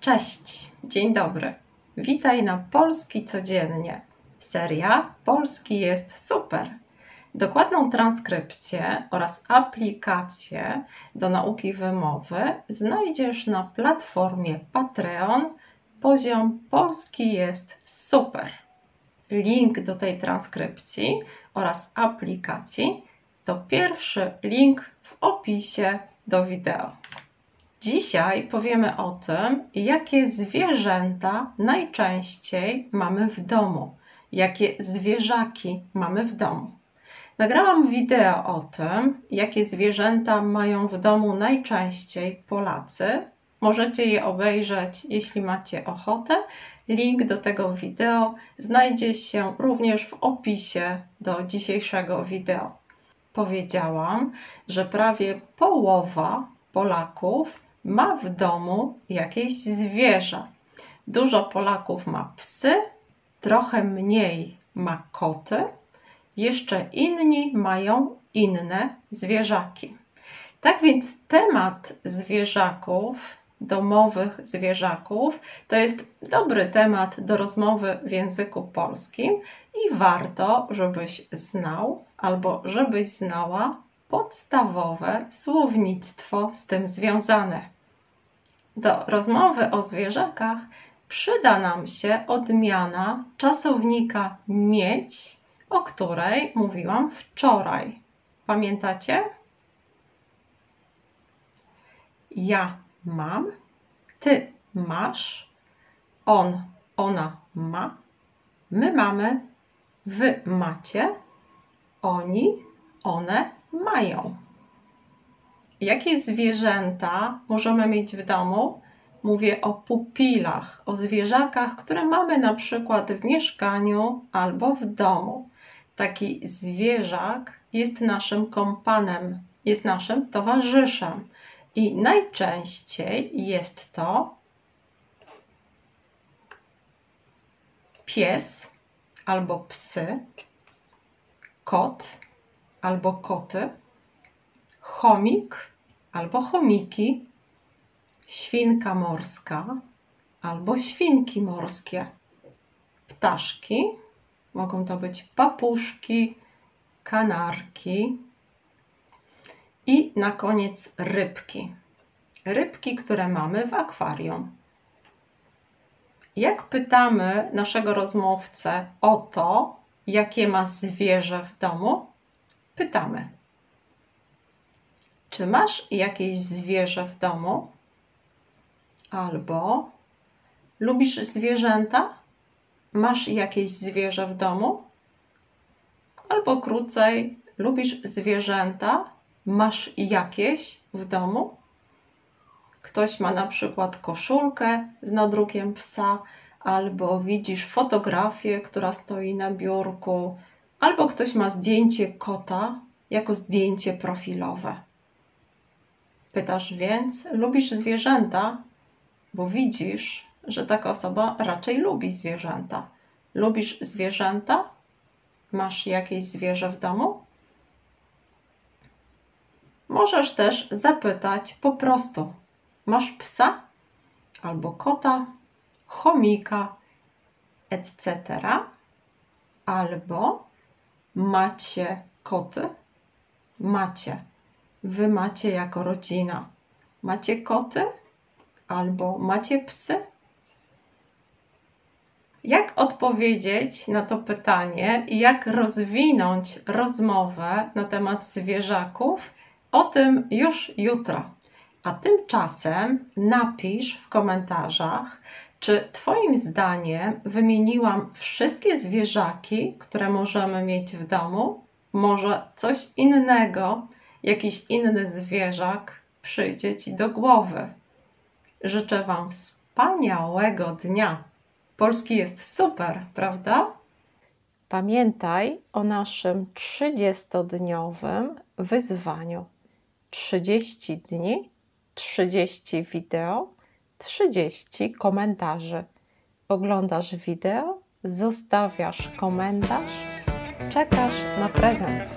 Cześć, dzień dobry. Witaj na Polski Codziennie. Seria Polski jest super. Dokładną transkrypcję oraz aplikację do nauki wymowy znajdziesz na platformie Patreon. Poziom Polski jest super. Link do tej transkrypcji oraz aplikacji to pierwszy link w opisie do wideo. Dzisiaj powiemy o tym, jakie zwierzęta najczęściej mamy w domu, jakie zwierzaki mamy w domu. Nagrałam wideo o tym, jakie zwierzęta mają w domu najczęściej Polacy. Możecie je obejrzeć, jeśli macie ochotę. Link do tego wideo znajdzie się również w opisie do dzisiejszego wideo. Powiedziałam, że prawie połowa Polaków ma w domu jakieś zwierzę. Dużo Polaków ma psy, trochę mniej ma koty, jeszcze inni mają inne zwierzaki. Tak więc temat zwierzaków, domowych zwierzaków, to jest dobry temat do rozmowy w języku polskim i warto, żebyś znał albo żebyś znała podstawowe słownictwo z tym związane. Do rozmowy o zwierzakach przyda nam się odmiana czasownika mieć, o której mówiłam wczoraj. Pamiętacie? Ja mam, ty masz, on, ona ma, my mamy, wy macie, oni, one mają. Jakie zwierzęta możemy mieć w domu? Mówię o pupilach, o zwierzakach, które mamy na przykład w mieszkaniu albo w domu. Taki zwierzak jest naszym kompanem, jest naszym towarzyszem i najczęściej jest to pies albo psy, kot albo koty, chomik albo chomiki, świnka morska albo świnki morskie, ptaszki, mogą to być papuszki, kanarki i na koniec rybki. Rybki, które mamy w akwarium. Jak pytamy naszego rozmówcę o to, jakie ma zwierzę w domu, pytamy: Czy masz jakieś zwierzę w domu? Albo lubisz zwierzęta? Masz jakieś zwierzę w domu? Albo krócej, lubisz zwierzęta? Masz jakieś w domu? Ktoś ma na przykład koszulkę z nadrukiem psa, albo widzisz fotografię, która stoi na biurku, albo ktoś ma zdjęcie kota jako zdjęcie profilowe. Pytasz więc, lubisz zwierzęta? Bo widzisz, że taka osoba raczej lubi zwierzęta. Lubisz zwierzęta? Masz jakieś zwierzę w domu? Możesz też zapytać po prostu: Masz psa albo kota, chomika, etc. Albo macie koty? Macie. Wy macie jako rodzina. Macie koty? Albo macie psy? Jak odpowiedzieć na to pytanie i jak rozwinąć rozmowę na temat zwierzaków? O tym już jutro. A tymczasem napisz w komentarzach, czy Twoim zdaniem wymieniłam wszystkie zwierzaki, które możemy mieć w domu? Może coś innego, jakiś inny zwierzak przyjdzie Ci do głowy. Życzę Wam wspaniałego dnia. Polski jest super, prawda? Pamiętaj o naszym 30-dniowym wyzwaniu. 30 dni, 30 wideo 30 komentarzy. Oglądasz wideo, zostawiasz komentarz, czekasz na prezent.